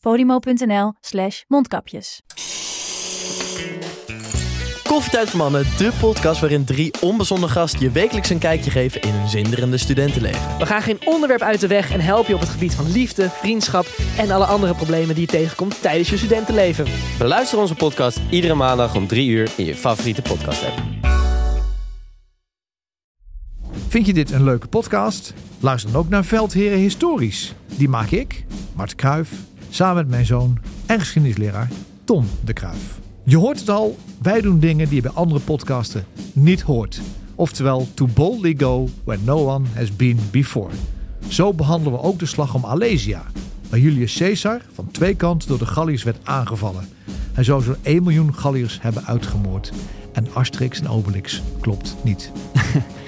podimo.nl slash mondkapjes. Koffietijd voor Mannen, de podcast waarin drie onbezonnen gasten je wekelijks een kijkje geven in hun zinderende studentenleven. We gaan geen onderwerp uit de weg en helpen je op het gebied van liefde, vriendschap en alle andere problemen die je tegenkomt tijdens je studentenleven. Beluister onze podcast iedere maandag om 3 uur in je favoriete podcast app. Vind je dit een leuke podcast? Luister dan ook naar Veldheren Historisch. Die maak ik, Mart Kruif, samen met mijn zoon en geschiedenisleraar Tom de Kruif. Je hoort het al, wij doen dingen die je bij andere podcasten niet hoort. Oftewel, to boldly go where no one has been before. Zo behandelen we ook de slag om Alesia, waar Julius Caesar van twee kanten door de Galliërs werd aangevallen. Hij zou zo'n 1 miljoen Galliërs hebben uitgemoord. En Asterix en Obelix klopt niet.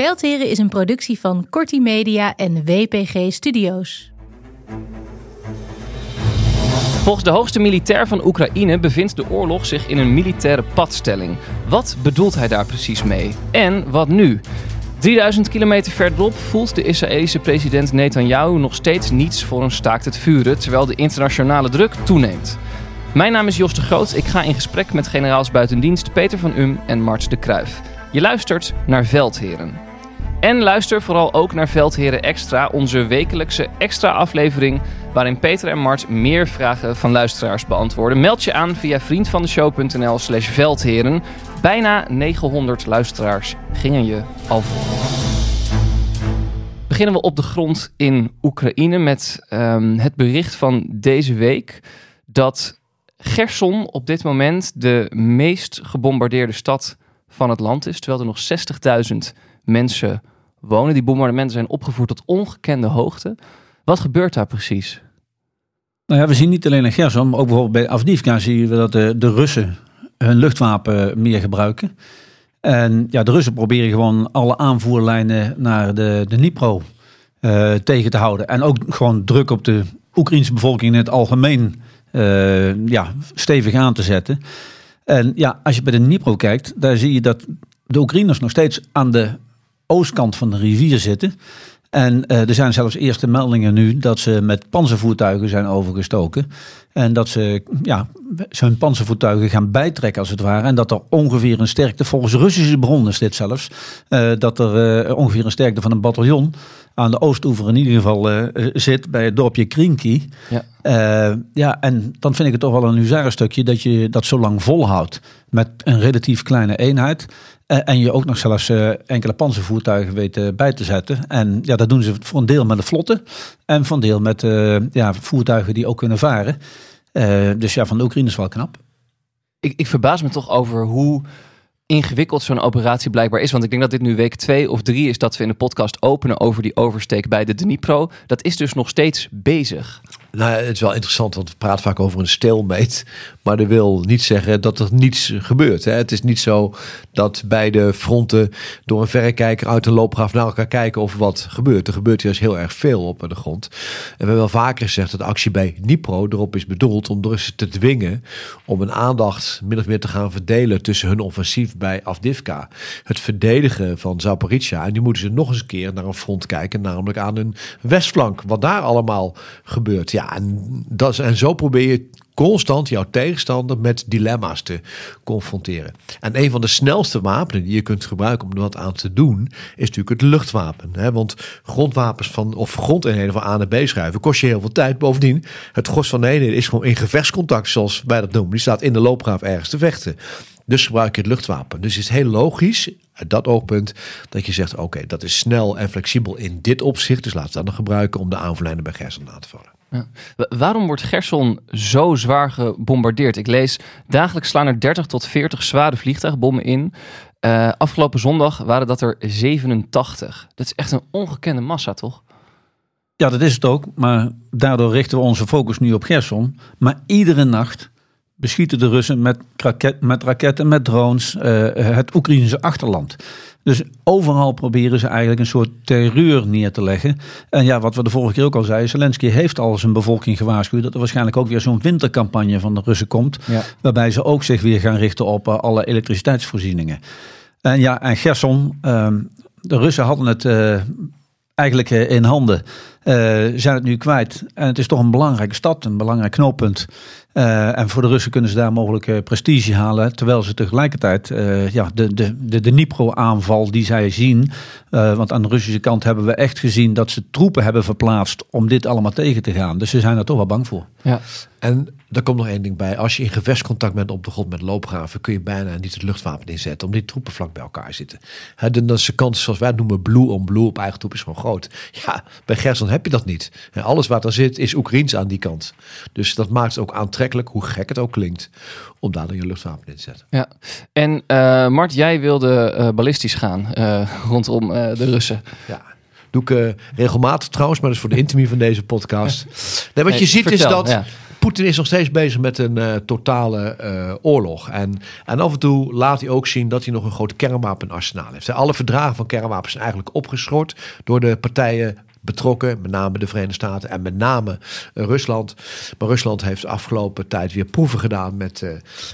Veldheren is een productie van Corti Media en WPG Studios. Volgens de hoogste militair van Oekraïne bevindt de oorlog zich in een militaire padstelling. Wat bedoelt hij daar precies mee? En wat nu? 3000 kilometer verderop voelt de Israëlische president Netanyahu nog steeds niets voor een staakt het vuren, terwijl de internationale druk toeneemt. Mijn naam is Jos de Groot. Ik ga in gesprek met generaals buitendienst Peter van Um en Mart de Kruif. Je luistert naar Veldheren. En luister vooral ook naar Veldheren Extra, onze wekelijkse extra aflevering. Waarin Peter en Mart meer vragen van luisteraars beantwoorden. Meld je aan via vriendvandeshow.nl/slash veldheren. Bijna 900 luisteraars gingen je al voor. Beginnen we op de grond in Oekraïne met ehm, het bericht van deze week dat Gerson op dit moment de meest gebombardeerde stad van het land is. Terwijl er nog 60.000 mensen wonen. Die bombardementen zijn opgevoerd tot ongekende hoogte. Wat gebeurt daar precies? Nou ja, we zien niet alleen in Gerson, maar ook bijvoorbeeld bij Avdivka zien we dat de, de Russen hun luchtwapen meer gebruiken. En ja, de Russen proberen gewoon alle aanvoerlijnen naar de, de Dnipro eh, tegen te houden. En ook gewoon druk op de Oekraïnse bevolking in het algemeen eh, ja, stevig aan te zetten. En ja, als je bij de Dnipro kijkt, daar zie je dat de Oekraïners nog steeds aan de oostkant van de rivier zitten. En uh, er zijn zelfs eerste meldingen nu dat ze met panzervoertuigen zijn overgestoken. En dat ze ja, zijn panzervoertuigen gaan bijtrekken als het ware. En dat er ongeveer een sterkte, volgens Russische bronnen is dit zelfs, uh, dat er uh, ongeveer een sterkte van een bataljon aan de oostoever in ieder geval zit bij het dorpje Krinki. Ja. ja, en dan vind ik het toch wel een huzare stukje dat je dat zo lang volhoudt met een relatief kleine eenheid. En je ook nog zelfs enkele panzervoertuigen weten bij te zetten. En ja, dat doen ze voor een deel met de vlotte. En voor een deel met ja, voertuigen die ook kunnen varen. Uh, dus ja, van de Oekraïne is wel knap. Ik, ik verbaas me toch over hoe ingewikkeld zo'n operatie blijkbaar is. Want ik denk dat dit nu week twee of drie is dat we in de podcast openen over die oversteek bij de Dnipro. Dat is dus nog steeds bezig. Nou, het is wel interessant, want we praten vaak over een stalemate. Maar dat wil niet zeggen dat er niets gebeurt. Hè. Het is niet zo dat beide fronten door een verrekijker uit een loopgraaf naar elkaar kijken of wat gebeurt. Er gebeurt juist heel erg veel op de grond. En we hebben wel vaker gezegd dat de actie bij Dnipro erop is bedoeld om de Russen te dwingen om een aandacht min of meer te gaan verdelen tussen hun offensief bij Afdivka. Het verdedigen van Zaporizhia. En nu moeten ze nog eens een keer naar een front kijken, namelijk aan hun westflank. Wat daar allemaal gebeurt. Ja, en, zo probeer je constant jouw tegenstander met dilemma's te confronteren. En een van de snelste wapenen die je kunt gebruiken om er wat aan te doen, is natuurlijk het luchtwapen. Hè? Want grondwapens van, of grondeenheden van A naar B schuiven kost je heel veel tijd. Bovendien, het gros van de eenheden is gewoon in gevechtscontact, zoals wij dat noemen. Die staat in de loopgraaf ergens te vechten. Dus gebruik je het luchtwapen. Dus het is heel logisch uit dat oogpunt dat je zegt: oké, dat is snel en flexibel in dit opzicht. Dus laten we dat dan gebruiken om de aanvallijnen bij Gerson aan te vallen. Wa- Waarom wordt Gerson zo zwaar gebombardeerd? Ik lees, dagelijks slaan er 30 tot 40 zware vliegtuigbommen in. Eh, afgelopen zondag waren dat er 87. Dat is echt een ongekende massa, toch? Ja, dat is het ook. Maar daardoor richten we onze focus nu op Gerson. Maar iedere nacht beschieten de Russen met, raket, met raketten, met drones, eh, het Oekraïnse achterland. Dus overal proberen ze eigenlijk een soort terreur neer te leggen. En ja, wat we de vorige keer ook al zeiden, Zelensky heeft al zijn bevolking gewaarschuwd dat er waarschijnlijk ook weer zo'n wintercampagne van de Russen komt. Ja. Waarbij ze ook zich weer gaan richten op eh, alle elektriciteitsvoorzieningen. En ja, en Gerson, ehm, de Russen hadden het eh, eigenlijk in handen. Zijn het nu kwijt. En het is toch een belangrijke stad, een belangrijk knooppunt. Eh, en voor de Russen kunnen ze daar mogelijk eh, prestige halen. Terwijl ze tegelijkertijd eh, ja, de, de, de, de Dnipro-aanval die zij zien. Eh, want aan de Russische kant hebben we echt gezien dat ze troepen hebben verplaatst om dit allemaal tegen te gaan. Dus ze zijn er toch wel bang voor. Ja. En er komt nog één ding bij. Als je in gevechtscontact bent op de grond met loopgraven, kun je bijna niet het luchtwapen inzetten, omdat die troepen vlak bij elkaar zitten. Hè, de, de kans, zoals wij het noemen, blue on blue op eigen troep is gewoon groot. Ja, bij Gerson heb je dat niet. Alles wat er zit is Oekraïens aan die kant. Dus dat maakt het ook aantrekkelijk, hoe gek het ook klinkt, om daar dan je luchtwapen in te zetten. Ja. En eh, Mart, jij wilde eh, ballistisch gaan eh, rondom de Russen. Ja. Doe ik regelmatig trouwens, maar dat is voor de intimie van deze podcast. Nee, wat je ziet is dat ja. Poetin is nog steeds bezig met een totale oorlog. En, en af en toe laat hij ook zien dat hij nog een groot kernwapenarsenaal heeft. Alle verdragen van kernwapens zijn eigenlijk opgeschort door de partijen betrokken, met name de Verenigde Staten en met name eh, Rusland. Maar Rusland heeft de afgelopen tijd weer proeven gedaan met eh,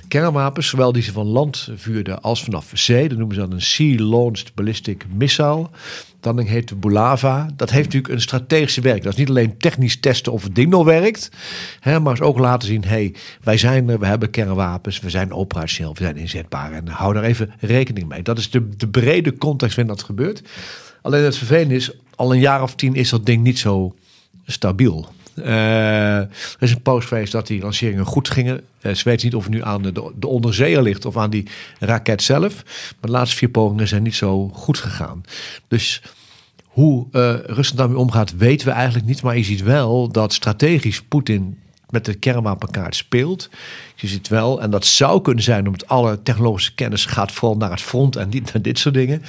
kernwapens, zowel die ze van land vuurden als vanaf zee. Dat noemen ze dan een Sea-Launched Ballistic Missile. Ding heet de Bulava. Dat heeft natuurlijk een strategische werk. Dat is niet alleen technisch testen of het ding nog werkt, hè, maar is ook laten zien: hey, wij zijn er, we hebben kernwapens, we zijn operationeel, we zijn inzetbaar. En hou daar even rekening mee. Dat is de, de brede context waarin dat gebeurt. Alleen het vervelende is, al een jaar of tien is dat ding niet zo stabiel. Eh, er is een post dat die lanceringen goed gingen. Eh, ze weten niet of het nu aan de, de ligt of aan die raket zelf. Maar de laatste vier pogingen zijn niet zo goed gegaan. Dus hoe eh Rusland daarmee omgaat, weten we eigenlijk niet. Maar je ziet wel dat strategisch Poetin met de kernwapenkaart speelt. Je ziet wel, en dat zou kunnen zijn omdat alle technologische kennis gaat vooral naar het front en niet naar dit soort dingen.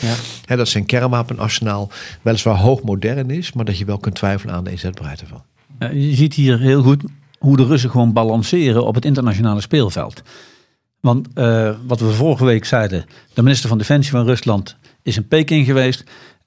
Ja. Dat zijn kernwapenarsenaal weliswaar hoog modern is, maar dat je wel kunt twijfelen aan de inzetbaarheid ervan. Eh, je ziet hier heel goed hoe de Russen gewoon balanceren op het internationale speelveld. Want eh, wat we vorige week zeiden, de minister van Defensie van Rusland is in Peking geweest.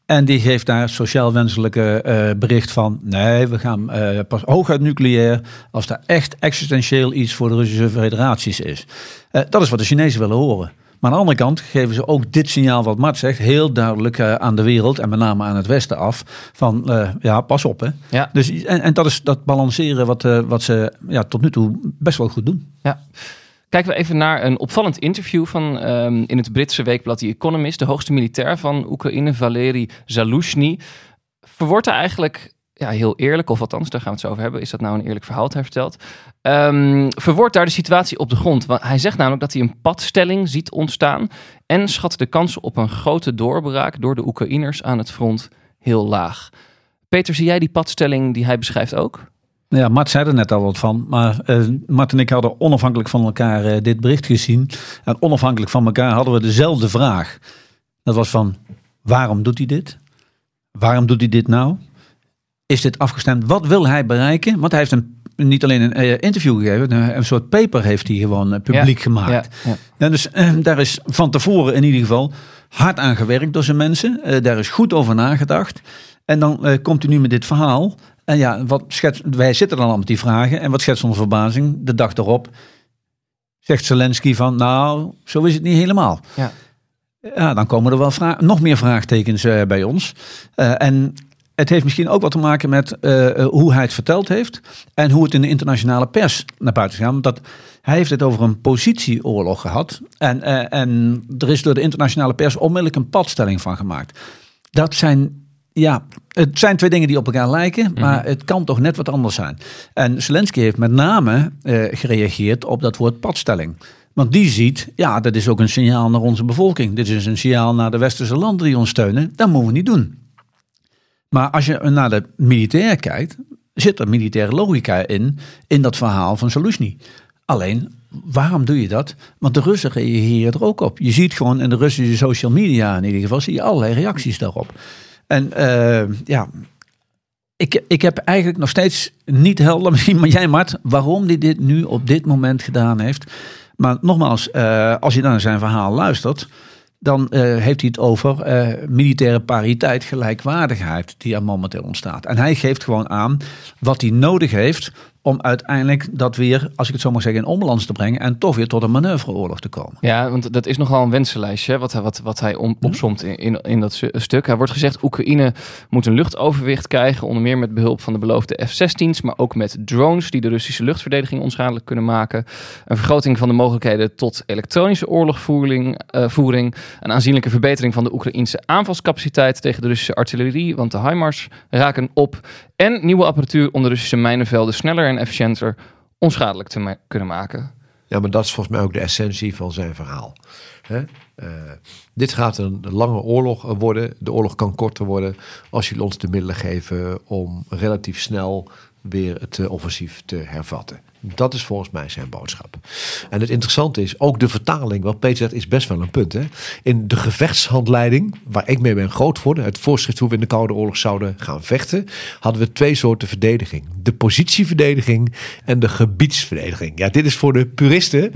En die geeft daar sociaal wenselijke eh, bericht van... nee, we gaan eh, pas hooguit nucleair als daar echt existentieel iets voor de Russische federaties is. Eh, dat is wat de Chinezen willen horen. Maar aan de andere kant geven ze ook dit signaal wat Mart zegt... heel duidelijk aan de wereld en met name aan het Westen af... van ja, pas op hè. Ja. Dus, en, en dat is dat balanceren wat, wat ze ja, tot nu toe best wel goed doen. Ja. Kijken we even naar een opvallend interview van ehm, in het Britse weekblad The Economist. De hoogste militair van Oekraïne, Valery Zaluzhny, verwoordt eigenlijk ja, heel eerlijk, of althans, daar gaan we het zo over hebben. Is dat nou een eerlijk verhaal hij vertelt? Ehm verwoordt daar de situatie op de grond. Want hij zegt namelijk dat hij een padstelling ziet ontstaan en schat de kans op een grote doorbraak door de Oekraïners aan het front heel laag. Peter, zie jij die padstelling die hij beschrijft ook? Ja, Mart zei er net al wat van. Maar eh Mart en ik hadden onafhankelijk van elkaar eh, dit bericht gezien. En onafhankelijk van elkaar hadden we dezelfde vraag. Dat was van, waarom doet hij dit? Waarom doet hij dit nou? Is dit afgestemd? Wat wil hij bereiken? Want hij heeft een, niet alleen een eh, interview gegeven. Een, soort paper heeft hij gewoon publiek Ja, gemaakt. Ja, ja. Dus daar is van tevoren in ieder geval hard aan gewerkt door zijn mensen. Daar is goed over nagedacht. En dan komt u nu met dit verhaal. En ja, wat wij zitten dan al met die vragen. En wat schetst onze verbazing? De dag erop zegt Zelensky van, nou, zo is het niet helemaal. Ja. Ja, dan komen er wel nog meer vraagtekens eh, bij ons. Eh, en het heeft misschien ook wat te maken met eh, hoe hij het verteld heeft. En hoe het in de internationale pers naar buiten is gegaan. Want dat, hij heeft het over een positieoorlog gehad. En, en er is door de internationale pers onmiddellijk een padstelling van gemaakt. Dat zijn, ja, het zijn twee dingen die op elkaar lijken. Maar het kan toch net wat anders zijn. En Zelensky heeft met name eh, gereageerd op dat woord padstelling. Want die ziet, ja, dat is ook een signaal naar onze bevolking. Dit is een signaal naar de westerse landen die ons steunen. Dat moeten we niet doen. Maar als je naar de militair kijkt, zit er militaire logica in, in dat verhaal van Soluzhny. Alleen, waarom doe je dat? Want de Russen reageren er ook op. Je ziet gewoon in de Russische social media in ieder geval, zie je allerlei reacties daarop. En eh, ja, ik, ik heb eigenlijk nog steeds niet helder, misschien maar jij Mart, waarom hij dit nu op dit moment gedaan heeft. Maar nogmaals, eh, als je naar zijn verhaal luistert, dan eh, heeft hij het over militaire pariteit, gelijkwaardigheid die er momenteel ontstaat. En hij geeft gewoon aan wat hij nodig heeft om uiteindelijk dat weer, als ik het zo mag zeggen, in onbalans te brengen en toch weer tot een manoeuvreoorlog te komen. Ja, want dat is nogal een wensenlijstje wat, hij- wat, wat hij om, opsomt in, in, in dat stuk. Hij wordt gezegd, Oekraïne moet een luchtoverwicht krijgen, onder meer met behulp van de beloofde F-16's, maar ook met drones die de Russische luchtverdediging onschadelijk kunnen maken. Een vergroting van de mogelijkheden tot elektronische oorlogvoering, eh, voering, een aanzienlijke verbetering van de Oekraïnse aanvalscapaciteit tegen de Russische artillerie, want de HIMARS raken op. En nieuwe apparatuur om de Russische mijnenvelden sneller en efficiënter onschadelijk te kunnen maken. Ja, maar dat is volgens mij ook de essentie van zijn verhaal. Hè? Eh, dit gaat een lange oorlog worden. De oorlog kan korter worden als jullie ons de middelen geven om relatief snel weer het eh, offensief te hervatten. Dat is volgens mij zijn boodschap. En het interessante is, ook de vertaling, wat Peter zegt, is best wel een punt. Hè? In de gevechtshandleiding, waar ik mee ben groot geworden, het voorschrift hoe we in de Koude Oorlog zouden gaan vechten, hadden we twee soorten verdediging. De positieverdediging en de gebiedsverdediging. Ja, dit is voor de puristen.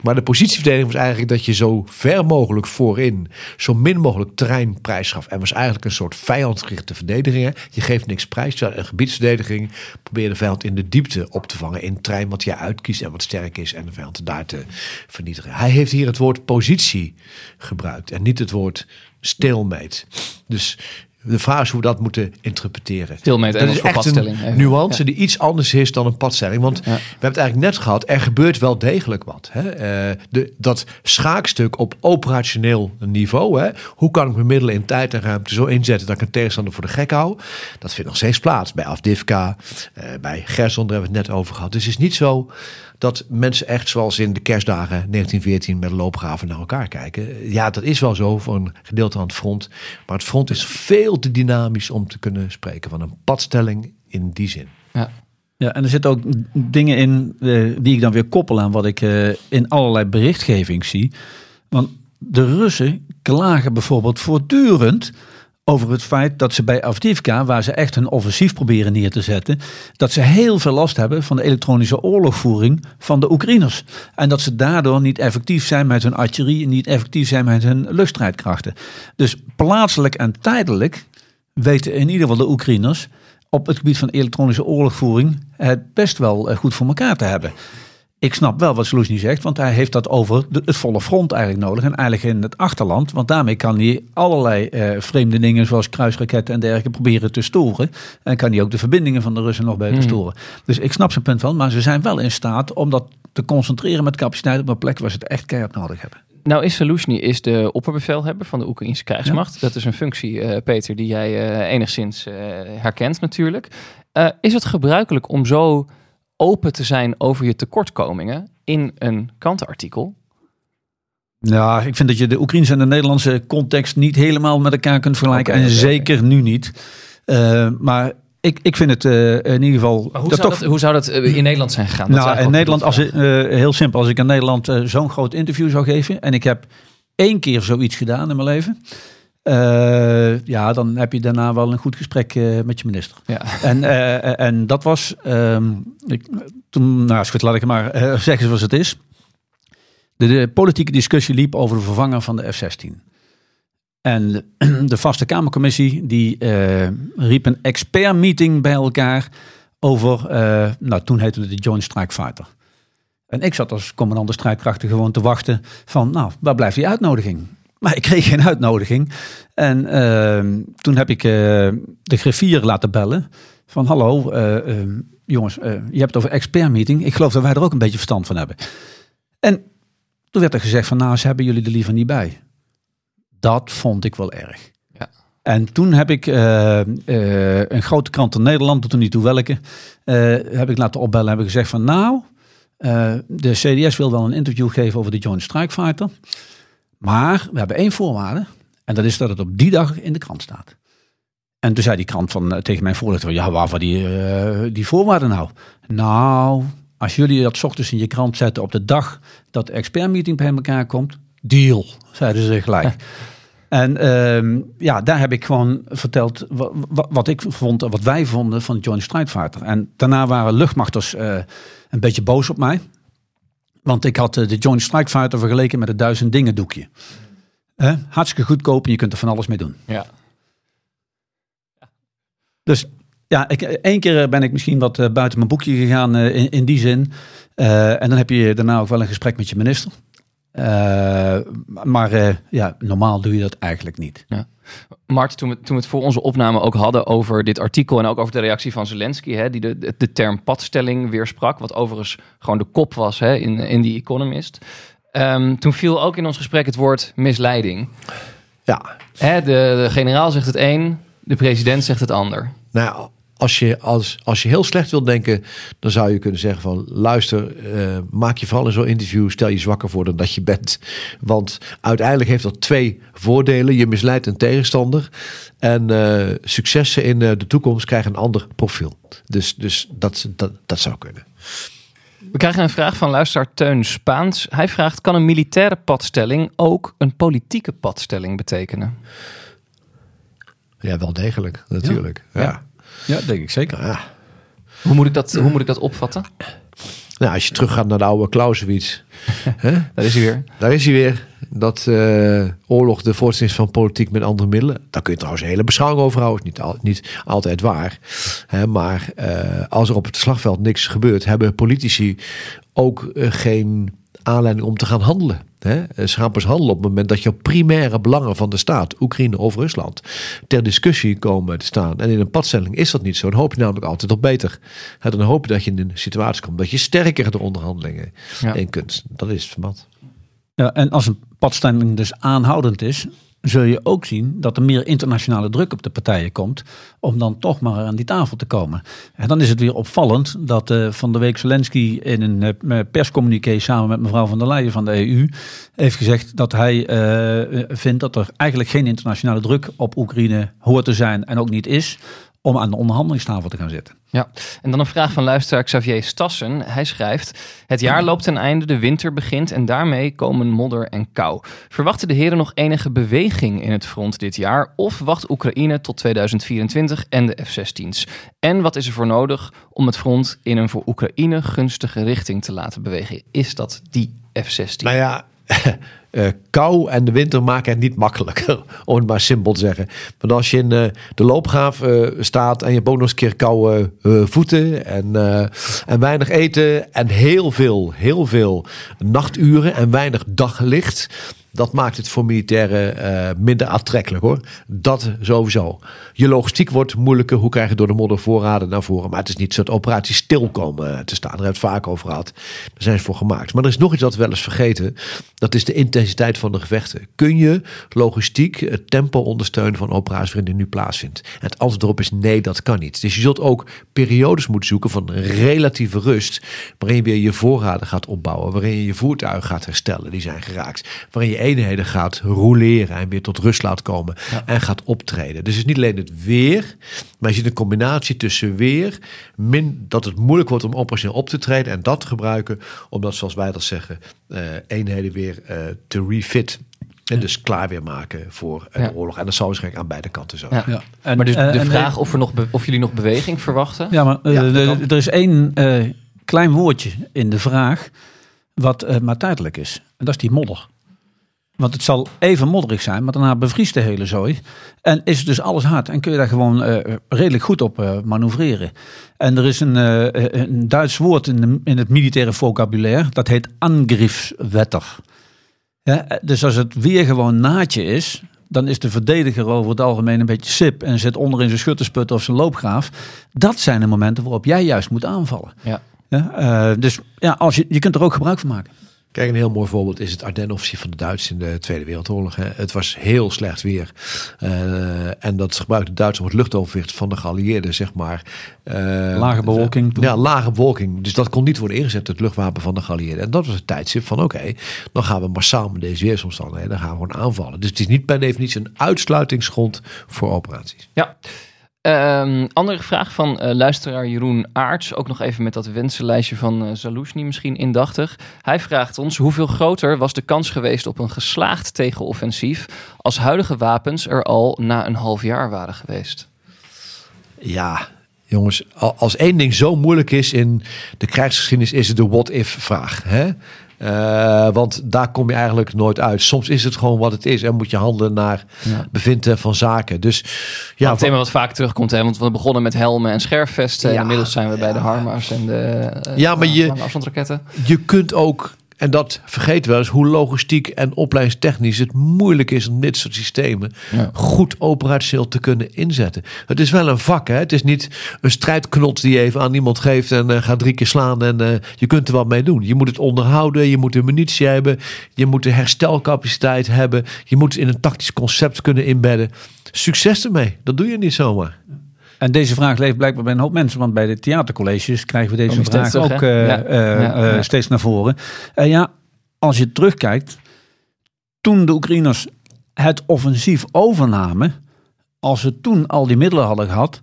Maar de positieverdediging was eigenlijk dat je zo ver mogelijk voorin zo min mogelijk terrein prijs gaf. En was eigenlijk een soort vijandgerichte verdediging. Je geeft niks prijs. Terwijl een gebiedsverdediging probeer de vijand in de diepte op te vangen. In terrein wat jij uitkiest en wat sterk is. En de vijand daar te vernietigen. Hij heeft hier het woord positie gebruikt. En niet het woord stalemate. Dus de vraag is hoe we dat moeten interpreteren. Stalemate dat is echt padstelling, een nuance Ja. die iets anders is dan een padstelling. Want we hebben het eigenlijk net gehad. Er gebeurt wel degelijk wat. Hè? Eh, de, dat schaakstuk op operationeel niveau. Hè? Hoe kan ik mijn middelen in tijd en ruimte zo inzetten dat ik een tegenstander voor de gek hou? Dat vindt nog steeds plaats. Bij Afdivka, eh, bij Gerson, daar hebben we het net over gehad. Dus het is niet zo dat mensen echt zoals in de kerstdagen 1914 met loopgraven naar elkaar kijken. Ja, dat is wel zo voor een gedeelte aan het front. Maar het front is veel te dynamisch om te kunnen spreken van een padstelling in die zin. Ja. Ja, en er zitten ook dingen in eh, die ik dan weer koppel aan wat ik eh, in allerlei berichtgeving zie. Want de Russen klagen bijvoorbeeld voortdurend over het feit dat ze bij Avdivka, waar ze echt hun offensief proberen neer te zetten, dat ze heel veel last hebben van de elektronische oorlogvoering van de Oekraïners. En dat ze daardoor niet effectief zijn met hun artillerie niet effectief zijn met hun luchtstrijdkrachten. Dus plaatselijk en tijdelijk weten in ieder geval de Oekraïners op het gebied van elektronische oorlogvoering het best wel eh, goed voor elkaar te hebben. Ik snap wel wat Sloesny zegt, want hij heeft dat over de- het volle front eigenlijk nodig. En eigenlijk in het achterland, want daarmee kan hij allerlei eh, vreemde dingen zoals kruisraketten en dergelijke proberen te storen. En kan hij ook de verbindingen van de Russen nog beter Hmm. storen. Dus ik snap zijn punt wel, maar ze zijn wel in staat om dat te concentreren met capaciteit op een plek waar ze het echt keihard nodig hebben. Nou is Saluzhny is de opperbevelhebber van de Oekraïnse krijgsmacht. Dat is een functie, eh, Peter, die jij eh, enigszins herkent natuurlijk. Is het gebruikelijk om zo open te zijn over je tekortkomingen in een krantenartikel? Ja, ik vind dat je de Oekraïnse en de Nederlandse context niet helemaal met elkaar kunt vergelijken. En zeker nu niet. Eh, maar ik, ik vind het eh, in ieder geval. Hoe, dat zou, toch, dat, hoe zou dat eh, in Nederland zijn gegaan? Dat nou, in Nederland, als heel simpel, als ik in Nederland zo'n groot interview zou geven. en ik heb één keer zoiets gedaan in mijn leven. Eh, ja, dan heb je daarna wel een goed gesprek eh, met je minister. Ja. En, eh, en dat was, ehm, ik, toen, nou, goed, laat ik het maar zeggen zoals het is. De, de politieke discussie liep over de vervanger van de F-16. En de, de vaste Kamercommissie die riep een expertmeeting bij elkaar over, nou toen heette het de Joint Strike Fighter. En ik zat als commandant de strijdkrachten gewoon te wachten van, nou, waar blijft die uitnodiging? Maar ik kreeg geen uitnodiging. En ehm, toen heb ik eh, de griffier laten bellen. Van hallo, eh, ehm, jongens, eh, je hebt het over expertmeeting. Ik geloof dat wij er ook een beetje verstand van hebben. En toen werd er gezegd van nou, ze hebben jullie er liever niet bij. Dat vond ik wel erg. Ja. En toen heb ik een grote krant in Nederland, doet er niet toe welke, heb ik laten opbellen en heb ik gezegd van nou, de CDS wil wel een interview geven over de Joint Strike Fighter. Maar we hebben één voorwaarde. En dat is dat het op die dag in de krant staat. En toen zei die krant van, eh, tegen mijn voorlichter, ja, waarvoor die, eh, die voorwaarden nou? Nou, als jullie dat ochtends in je krant zetten op de dag dat de expertmeeting bij elkaar komt, deal, zeiden ze gelijk. En ehm, ja, daar heb ik gewoon verteld wat, wat ik vond, wat wij vonden van de Joint Strike Fighter. En daarna waren luchtmachters eh, een beetje boos op mij. Want ik had eh, de Joint Strike Fighter vergeleken met het duizend dingen doekje. Eh, hartstikke goedkoop en je kunt er van alles mee doen. Ja. Dus ja, ik, één keer ben ik misschien wat eh, buiten mijn boekje gegaan eh, in, in die zin. Eh, en dan heb je daarna ook wel een gesprek met je minister. Eh, maar eh, ja, normaal doe je dat eigenlijk niet. Mart, toen we, toen we het voor onze opname ook hadden over dit artikel en ook over de reactie van Zelensky, hè, die de, de, de term padstelling weersprak, wat overigens gewoon de kop was hè, in, in The Economist. Ehm, toen viel ook in ons gesprek het woord misleiding. Ja, Hè, de, de generaal zegt het een, de president zegt het ander. Nou, ja, als je, als, als je heel slecht wilt denken, dan zou je kunnen zeggen van luister, eh, maak je vooral in zo'n interview, stel je zwakker voor dan dat je bent. Want uiteindelijk heeft dat twee voordelen. Je misleidt een tegenstander en eh, successen in eh, de toekomst krijgen een ander profiel. Dus, dus dat, dat, dat zou kunnen. We krijgen een vraag van luisteraar Teun Spaans. Hij vraagt, kan een militaire padstelling ook een politieke padstelling betekenen? Ja, wel degelijk, natuurlijk. Ja. Ja. Ja, denk ik zeker. Ja. Hoe moet ik dat, hoe moet ik dat opvatten? Nou, als je teruggaat naar de oude Clausewitz, hè, Daar is hij weer. daar is hij weer. Dat eh, oorlog de voortzetting is van politiek met andere middelen. Daar kun je trouwens een hele beschouwing over houden. Is niet, al, niet altijd waar. Hè, maar eh, als er op het slagveld niks gebeurt, hebben politici ook eh, geen aanleiding om te gaan handelen. Hè? Eh, Ze gaan pas handelen op het moment dat jouw primaire belangen van de staat, Oekraïne of Rusland, ter discussie komen te staan. En in een padstelling is dat niet zo. Dan hoop je namelijk altijd op beter. Hè, Dan hoop je dat je in een situatie komt dat je sterker de onderhandelingen Ja. in kunt. Dat is het verband. Ja, en als een padstelling dus aanhoudend is, zul je ook zien dat er meer internationale druk op de partijen komt om dan toch maar aan die tafel te komen. En dan is het weer opvallend dat eh, van de week Zelensky in een eh, perscommuniqué samen met mevrouw van der Leyen van de EU heeft gezegd dat hij eh, vindt dat er eigenlijk geen internationale druk op Oekraïne hoort te zijn en ook niet is om aan de onderhandelingstafel te gaan zitten. Ja, en dan een vraag van luisteraar Xavier Stassen. Hij schrijft: Het jaar loopt ten einde, de winter begint en daarmee komen modder en kou. Verwachten de heren nog enige beweging in het front dit jaar? Of wacht Oekraïne tot 2024 en de F-16's? En wat is er voor nodig om het front in een voor Oekraïne gunstige richting te laten bewegen? Is dat die F-16? Nou ja, eh, kou en de winter maken het niet makkelijker, om het maar simpel te zeggen. Want als je in eh, de loopgraaf eh, staat en je hebt nog eens een keer koude voeten en, en weinig eten en heel veel, heel veel nachturen en weinig daglicht. Dat maakt het voor militairen eh, minder aantrekkelijk hoor. Dat sowieso. Je logistiek wordt moeilijker. Hoe krijg je door de modder voorraden naar voren? Maar het is niet zo dat operaties stil komen eh, te staan. Daar hebben we het vaak over gehad. Daar zijn ze voor gemaakt. Maar er is nog iets dat we wel eens vergeten. Dat is de intensiteit van de gevechten. Kun je logistiek het tempo ondersteunen van operaties waarin die nu plaatsvindt? En het antwoord erop is nee, dat kan niet. Dus je zult ook periodes moeten zoeken van relatieve rust. Waarin je weer je voorraden gaat opbouwen. Waarin je je voertuigen gaat herstellen. Die zijn geraakt. Waarin je eenheden gaat roleren en weer tot rust laat komen. En gaat optreden. Dus het is niet alleen het weer. Maar je ziet een combinatie tussen weer. Min, dat het moeilijk wordt om operationeel op te treden. En dat te gebruiken. Omdat zoals wij dat zeggen. eh, eenheden weer eh, te refit. En dus klaar weer maken voor een Ja. oorlog. En dat zou waarschijnlijk aan beide kanten zo. Ja. Ja. En, maar dus eh, de en, vraag of, er nog be- of jullie nog beweging verwachten? Ja, maar er is één eh, klein woordje in de vraag wat eh, maar tijdelijk is. En dat is die modder. Want het zal even modderig zijn, maar daarna bevriest de hele zooi. En is het dus alles hard en kun je daar gewoon eh, redelijk goed op eh, manoeuvreren. En er is een, eh, een Duits woord in, de- in het militaire vocabulaire, dat heet angriffswetter. Ja, dus als het weer gewoon naadje is, dan is de verdediger over het algemeen een beetje sip en zit onder in zijn schuttersput of zijn loopgraaf. Dat zijn de momenten waarop jij juist moet aanvallen. Ja. Ja, dus ja, als je, je kunt er ook gebruik van maken. Kijk, een heel mooi voorbeeld is het Ardennen-offensief van de Duitsers in de Tweede Wereldoorlog. Hè. Het was heel slecht weer. Eh, en dat gebruikte de Duitsers om het luchtoverwicht van de geallieerden, zeg maar. eh, Lage bewolking toen. Ja, lage bewolking. Dus dat kon niet worden ingezet, het luchtwapen van de geallieerden. En dat was het tijdstip van, oké, dan gaan we massaal met deze weersomstandigheden, dan gaan we gewoon aanvallen. Dus het is niet per definitie een uitsluitingsgrond voor operaties. Ja. Ehm, andere vraag van eh, luisteraar Jeroen Aarts. Ook nog even met dat wensenlijstje van uh, misschien indachtig. Hij vraagt ons hoeveel groter was de kans geweest op een geslaagd tegenoffensief... als huidige wapens er al na een half jaar waren geweest? Ja, jongens, al- als één ding zo moeilijk is in de krijgsgeschiedenis, is het de what-if-vraag. Eh, want daar kom je eigenlijk nooit uit. Soms is het gewoon wat het is en moet je handelen naar Ja. bevinden van zaken. Dus Ja, een thema wat vaak terugkomt, hè? want we begonnen met helmen en scherfvesten. en inmiddels zijn we bij de ja. Harmars en de eh, Ja, maar je- afstandsraketten. je kunt ook, en dat vergeet wel eens, hoe logistiek en opleidingstechnisch het moeilijk is om dit soort systemen Ja. goed operationeel te kunnen inzetten. Het is wel een vak, hè? het is niet een strijdknot die je even aan iemand geeft en eh, gaat drie keer slaan en eh, je kunt er wat mee doen. Je moet het onderhouden, je moet de munitie hebben, je moet de herstelcapaciteit hebben, je moet het in een tactisch concept kunnen inbedden. Succes ermee, dat doe je niet zomaar. En deze vraag leeft blijkbaar bij een hoop mensen, want bij de theatercolleges krijgen we deze vraag terug, ook eh, Ja. eh, Ja, eh, steeds naar voren. En ja, als je terugkijkt, toen de Oekraïners het offensief overnamen, als ze toen al die middelen hadden gehad,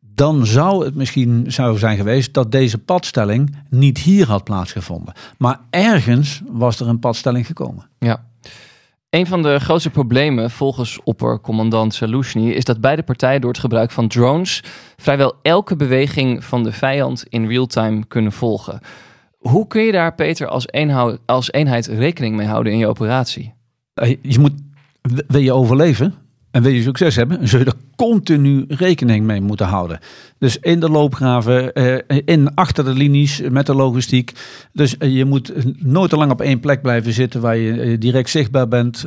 dan zou het misschien zo zijn geweest dat deze padstelling niet hier had plaatsgevonden. Maar ergens was er een padstelling gekomen. Ja. Een van de grootste problemen volgens oppercommandant Saluzhny is dat beide partijen door het gebruik van drones vrijwel elke beweging van de vijand in real-time kunnen volgen. Hoe kun je daar, Peter, als, eenhou- als eenheid rekening mee houden in je operatie? Eh, Je moet, wil je overleven en wil je succes hebben, zul je er continu rekening mee moeten houden. Dus in de loopgraven, eh, in achter de linies met de logistiek. Dus eh, je moet nooit te lang op één plek blijven zitten waar je eh, direct zichtbaar bent.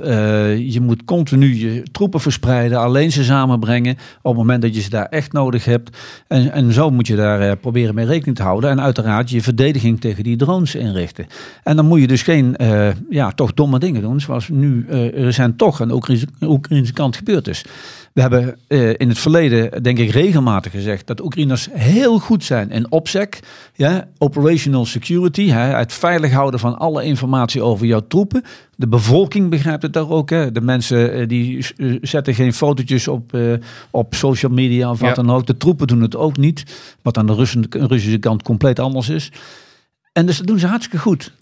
Je moet continu je troepen verspreiden, alleen ze samenbrengen op het moment dat je ze daar echt nodig hebt. En, en zo moet je daar proberen mee rekening te houden. En uiteraard je verdediging tegen die drones inrichten. En dan moet je dus geen, ja, toch domme dingen doen, zoals nu recent toch aan de Oekraïnse kant gebeurd is. We hebben eh, in het verleden, denk ik, regelmatig gezegd dat Oekraïners heel goed zijn in OPSEC, ja, operational security, hè, het veilig houden van alle informatie over jouw troepen. De bevolking begrijpt het daar ook. Hè. De mensen eh, die eh, zetten geen fotootjes op, op social media of wat Ja. dan ook. De troepen doen het ook niet, wat aan de Russen- Russische kant compleet anders is. En dus dat doen ze hartstikke goed.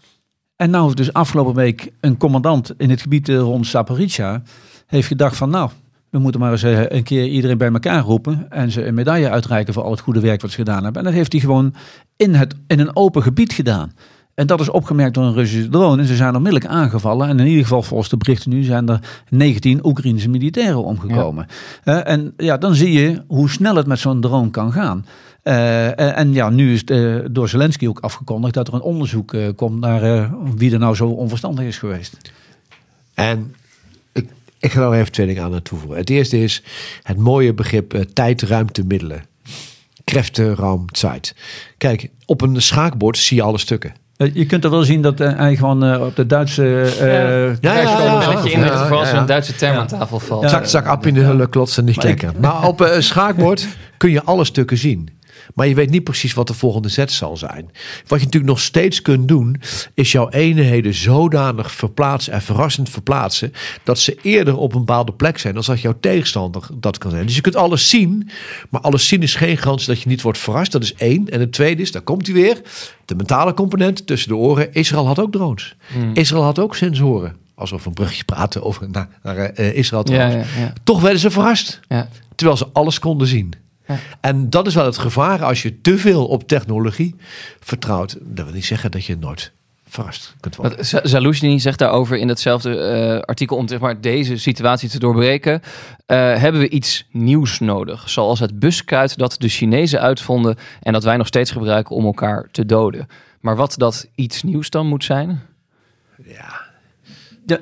En nou heeft dus afgelopen week een commandant in het gebied rond Zaporizhia heeft gedacht van nou, we moeten maar eens eh, een keer iedereen bij elkaar roepen en ze een medaille uitreiken voor al het goede werk wat ze gedaan hebben. En dat heeft hij gewoon in, het, in een open gebied gedaan. En dat is opgemerkt door een Russische drone. En ze zijn onmiddellijk aangevallen. En in ieder geval, volgens de berichten nu, zijn er 19 Oekraïnse militairen omgekomen. Eh, en ja, dan zie je hoe snel het met zo'n drone kan gaan. Eh, en, ja, nu is het, door Zelensky ook afgekondigd dat er een onderzoek komt naar wie er nou zo onverstandig is geweest. En ik, ga er even twee dingen aan toevoegen. Het eerste is het mooie begrip eh, tijd, ruimte, middelen. Kräfte, Raum, Zeit. Kijk, op een schaakbord zie je alle stukken. Eh, je kunt er wel zien dat eh, hij gewoon op de Duitse. eh Ja. Ja, ja, in het geval een Duitse term aan tafel valt. Zak, zak, ap in de hulle, klotsen, niet klekken. Maar op een schaakbord kun je alle stukken zien. Maar je weet niet precies wat de volgende zet zal zijn. Wat je natuurlijk nog steeds kunt doen, is jouw eenheden zodanig verplaatsen en verrassend verplaatsen, dat ze eerder op een bepaalde plek zijn dan dat jouw tegenstander dat kan zijn. Dus je kunt alles zien, maar alles zien is geen garantie dat je niet wordt verrast. Dat is één. En het tweede is, daar komt hij weer, de mentale component tussen de oren. Israël had ook drones. Israël had ook sensoren. Alsof we een brugje praten over naar, naar eh, Israël Ja, trouwens. ja, ja. Toch werden ze verrast. Terwijl ze alles konden zien. Ja. En dat is wel het gevaar als je te veel op technologie vertrouwt. Dat wil niet zeggen dat je nooit verrast kunt worden. Want Z- Zaluzhny zegt daarover in datzelfde eh, artikel om zeg maar, deze situatie te doorbreken. eh, hebben we iets nieuws nodig. Zoals het buskruid dat de Chinezen uitvonden en dat wij nog steeds gebruiken om elkaar te doden. Maar wat dat iets nieuws dan moet zijn? Ja.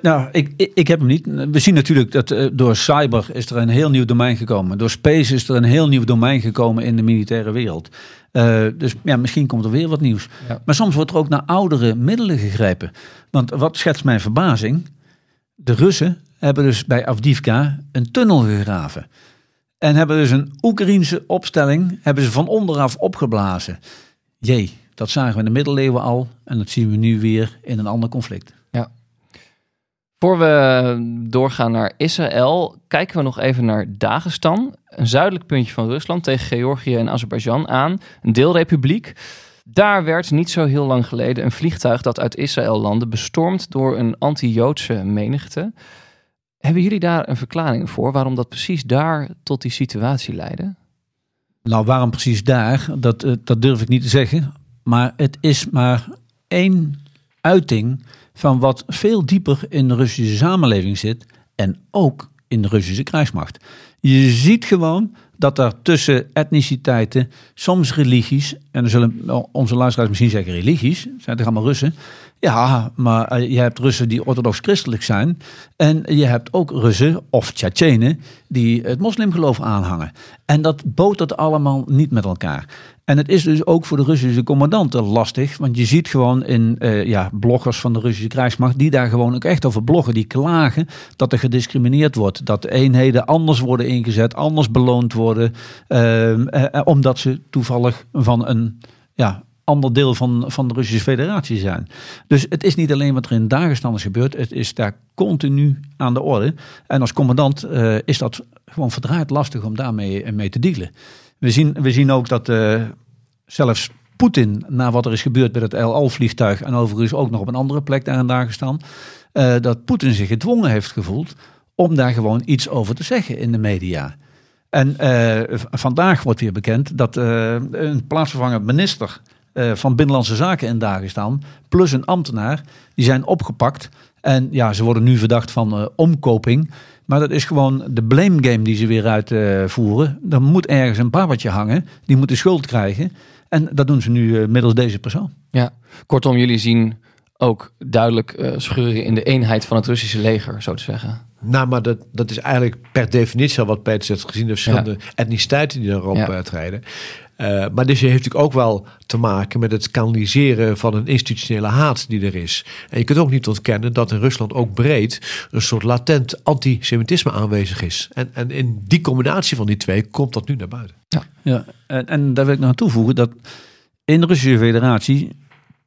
Nou, ik, ik, ik heb hem niet. We zien natuurlijk dat eh, door cyber is er een heel nieuw domein gekomen. Door space is er een heel nieuw domein gekomen in de militaire wereld. Eh, dus ja, misschien komt er weer wat nieuws. Ja. Maar soms wordt er ook naar oudere middelen gegrepen. Want wat schetst mijn verbazing? De Russen hebben dus bij Avdivka een tunnel gegraven. En hebben dus een Oekraïense opstelling hebben ze van onderaf opgeblazen. Jee, dat zagen we in de middeleeuwen al. En dat zien we nu weer in een ander conflict. Voor we doorgaan naar Israël, kijken we nog even naar Dagestan. Een zuidelijk puntje van Rusland tegen Georgië en Azerbeidzjan aan. Een deelrepubliek. Daar werd niet zo heel lang geleden een vliegtuig dat uit Israël landde bestormd door een anti-Joodse menigte. Hebben jullie daar een verklaring voor waarom dat precies daar tot die situatie leidde? Nou, waarom precies daar? Dat, eh, dat durf ik niet te zeggen. Maar het is maar één uiting van wat veel dieper in de Russische samenleving zit. En ook in de Russische krijgsmacht. Je ziet gewoon dat er tussen etniciteiten, soms religies, en dan zullen onze luisteraars misschien zeggen religies, zijn toch allemaal Russen? Ja, maar eh, je hebt Russen die orthodox-christelijk zijn. En je hebt ook Russen of Tsjetsjenen die het moslimgeloof aanhangen. En dat botert allemaal niet met elkaar. En het is dus ook voor de Russische commandanten lastig. Want je ziet gewoon in eh, ja, bloggers van de Russische krijgsmacht... die daar gewoon ook echt over bloggen. Die klagen dat er gediscrimineerd wordt. Dat de eenheden anders worden ingezet, anders beloond worden. ehm, eh, eh, omdat ze toevallig van een... Ja, ander deel van, van de Russische federatie zijn. Dus het is niet alleen wat er in Dagestan is gebeurd. Het is daar continu aan de orde. En als commandant eh, is dat gewoon verdraaid lastig om daarmee eh, mee te dealen. We zien, we zien ook dat eh, zelfs Poetin, na wat er is gebeurd met het El Al-vliegtuig... en overigens ook nog op een andere plek daar in Dagestan... dat Poetin zich gedwongen heeft gevoeld om daar gewoon iets over te zeggen in de media. En vandaag wordt weer bekend dat een plaatsvervangend minister eh, van Binnenlandse Zaken in Dagestan, plus een ambtenaar, die zijn opgepakt. En ja, ze worden nu verdacht van eh, omkoping. Maar dat is gewoon de blame game die ze weer uitvoeren. er moet ergens een babbeltje hangen, die moet de schuld krijgen. En dat doen ze nu eh, middels deze persoon. Ja, kortom, jullie zien ook duidelijk eh, scheuren in de eenheid van het Russische leger, zo te zeggen. Nou, maar dat, dat is eigenlijk per definitie al wat Peter zegt, gezien de verschillende etniciteiten die daarop Ja. eh, treden. Eh, maar dus heeft natuurlijk ook wel te maken met het kanaliseren van een institutionele haat die er is. En je kunt ook niet ontkennen dat in Rusland ook breed een soort latent antisemitisme aanwezig is. En, en in die combinatie van die twee komt dat nu naar buiten. Ja, en, en daar wil ik nog aan toevoegen dat in de Russische federatie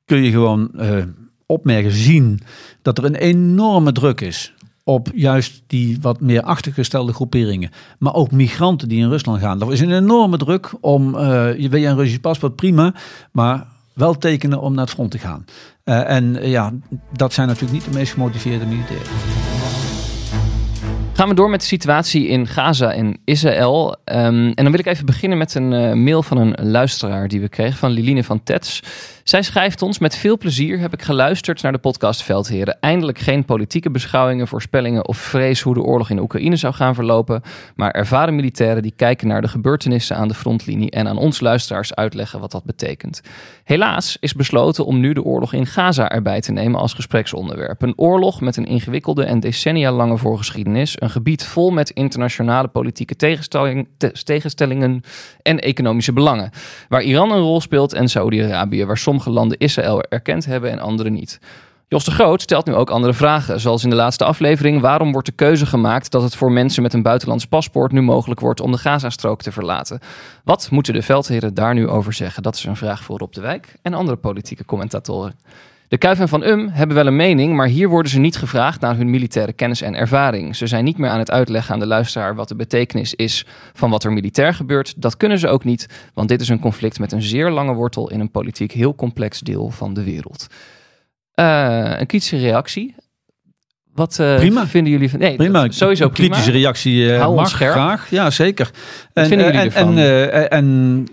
kun je gewoon eh, opmerken, zien dat er een enorme druk is op juist die wat meer achtergestelde groeperingen. Maar ook migranten die in Rusland gaan. Er is een enorme druk om, eh, je wil je een Russisch paspoort, prima, maar wel tekenen om naar het front te gaan. Eh, en eh, ja, dat zijn natuurlijk niet de meest gemotiveerde militairen. Gaan we door met de situatie in Gaza en Israël. Ehm, en dan wil ik even beginnen met een eh, mail van een luisteraar die we kregen van Liline van Tets. Zij schrijft ons: Met veel plezier heb ik geluisterd naar de podcast Veldheren. Eindelijk geen politieke beschouwingen, voorspellingen of vrees hoe de oorlog in Oekraïne zou gaan verlopen. Maar ervaren militairen die kijken naar de gebeurtenissen aan de frontlinie en aan ons luisteraars uitleggen wat dat betekent. Helaas is besloten om nu de oorlog in Gaza erbij te nemen als gespreksonderwerp. Een oorlog met een ingewikkelde en decennia lange voorgeschiedenis. Een gebied vol met internationale politieke tegenstelling, te- tegenstellingen en economische belangen. Waar Iran een rol speelt en Saoedi-Arabië, waar sommige landen Israël erkend hebben en andere niet. Jos de Groot stelt nu ook andere vragen, zoals in de laatste aflevering. Waarom wordt de keuze gemaakt dat het voor mensen met een buitenlands paspoort nu mogelijk wordt om de Gazastrook te verlaten? Wat moeten de veldheren daar nu over zeggen? Dat is een vraag voor Rob de Wijk en andere politieke commentatoren. De Kuif en Van Um hebben wel een mening, maar hier worden ze niet gevraagd naar hun militaire kennis en ervaring. Ze zijn niet meer aan het uitleggen aan de luisteraar wat de betekenis is van wat er militair gebeurt. Dat kunnen ze ook niet, want dit is een conflict met een zeer lange wortel in een politiek heel complex deel van de wereld. Eh, een kritische reactie. Wat eh, Prima. vinden jullie van... Nee, Prima, sowieso prima. kritische reactie Hou mag scherp. graag. Ja, zeker. vinden jullie en? En, eh, en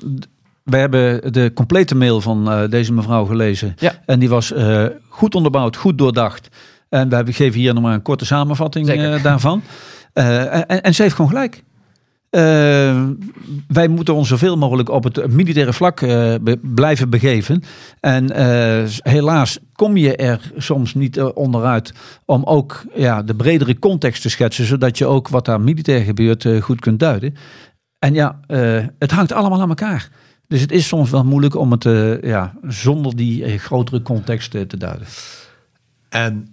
we hebben de complete mail van deze mevrouw gelezen. Ja. En die was goed onderbouwd, goed doordacht. En we hebben- geven hier nog maar een korte samenvatting daarvan. En, en ze heeft gewoon gelijk. Eh, wij moeten ons zoveel mogelijk op het militaire vlak eh, blijven begeven. En eh, helaas kom je er soms niet onderuit om ook ja, de bredere context te schetsen, zodat je ook wat daar militair gebeurt goed kunt duiden. En ja, het hangt allemaal aan elkaar. Dus het is soms wel moeilijk om het ja, zonder die grotere context te duiden. En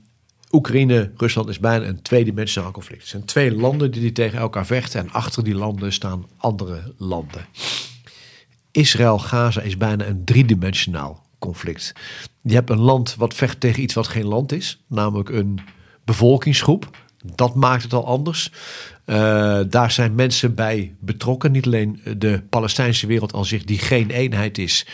Oekraïne, Rusland is bijna een tweedimensionaal conflict. Het zijn twee landen die, die tegen elkaar vechten en achter die landen staan andere landen. Israël-Gaza is bijna een driedimensionaal conflict. Je hebt een land wat vecht tegen iets wat geen land is, namelijk een bevolkingsgroep. Dat maakt het al anders. Eh, daar zijn mensen bij betrokken. Niet alleen de Palestijnse wereld al zich, die geen eenheid is.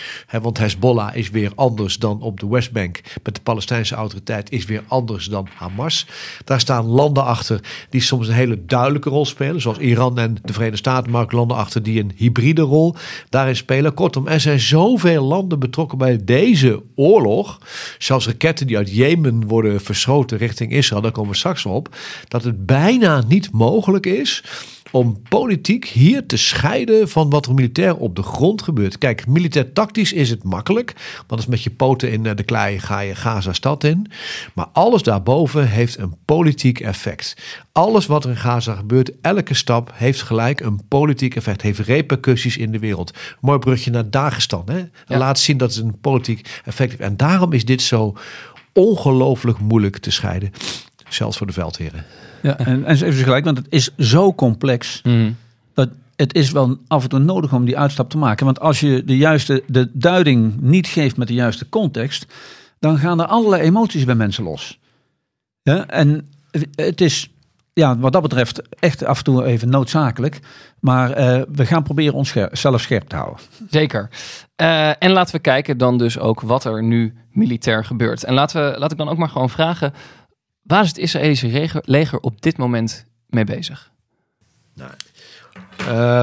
Want Hezbollah is weer anders dan op de Westbank. Met de Palestijnse autoriteit is weer anders dan Hamas. Daar staan landen achter die soms een hele duidelijke rol spelen. Zoals Iran en de Verenigde Staten. Maar ook landen achter die een hybride rol daarin spelen. Kortom, er zijn zoveel landen betrokken bij deze oorlog. Zelfs raketten die uit Jemen worden verschoten richting Israël. Daar komen we straks op. Dat het bijna niet mogelijk is om politiek hier te scheiden van wat er militair op de grond gebeurt. Kijk, militair tactisch is het makkelijk. Want als met je poten in eh, de klei ga je Gaza-stad in. Maar alles daarboven heeft een politiek effect. Alles wat er in Gaza gebeurt, elke stap heeft gelijk een politiek effect. Heeft repercussies in de wereld. Mooi brugje naar Dagestan. Hè? Ja. Laat zien dat het een politiek effect heeft. En daarom is dit zo ongelooflijk moeilijk te scheiden. Zelfs voor de veldheren. Ja, en, en even gelijk, want het is zo complex. Mhm. dat het is wel af en toe nodig om die uitstap te maken. Want als je de juiste de duiding niet geeft met de juiste context, dan gaan er allerlei emoties bij mensen los. Ja, en het is ja, wat dat betreft echt af en toe even noodzakelijk. Maar eh, we gaan proberen ons zelf scherp te houden. Zeker. Eh, en laten we kijken dan dus ook wat er nu militair gebeurt. En laten we, laat ik dan ook maar gewoon vragen, waar is het Israëlische leger, op dit moment mee bezig? Eh,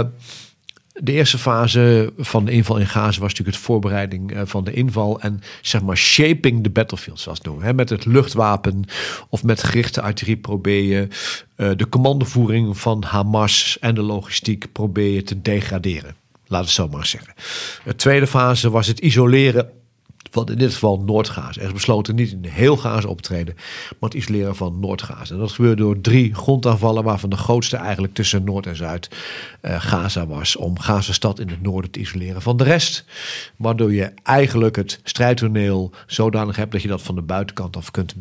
de eerste fase van de inval in Gaza was natuurlijk het voorbereiding eh, van de inval en zeg maar shaping the battlefield, zoals het noemen. Hè? Met het luchtwapen of met gerichte artillerie probeer je eh, de commandovoering van Hamas en de logistiek probeer je te degraderen. Laat het zo maar zeggen. De tweede fase was het isoleren van in dit geval Noord-Gaza. Er is besloten niet in heel Gaza op te treden, maar het isoleren van Noord-Gaza. En dat gebeurde door drie grondaanvallen, waarvan de grootste eigenlijk tussen Noord en Zuid eh, Gaza was. Om Gaza-stad in het noorden te isoleren van de rest. Waardoor je eigenlijk het strijdtoneel zodanig hebt dat je dat van de buitenkant af kunt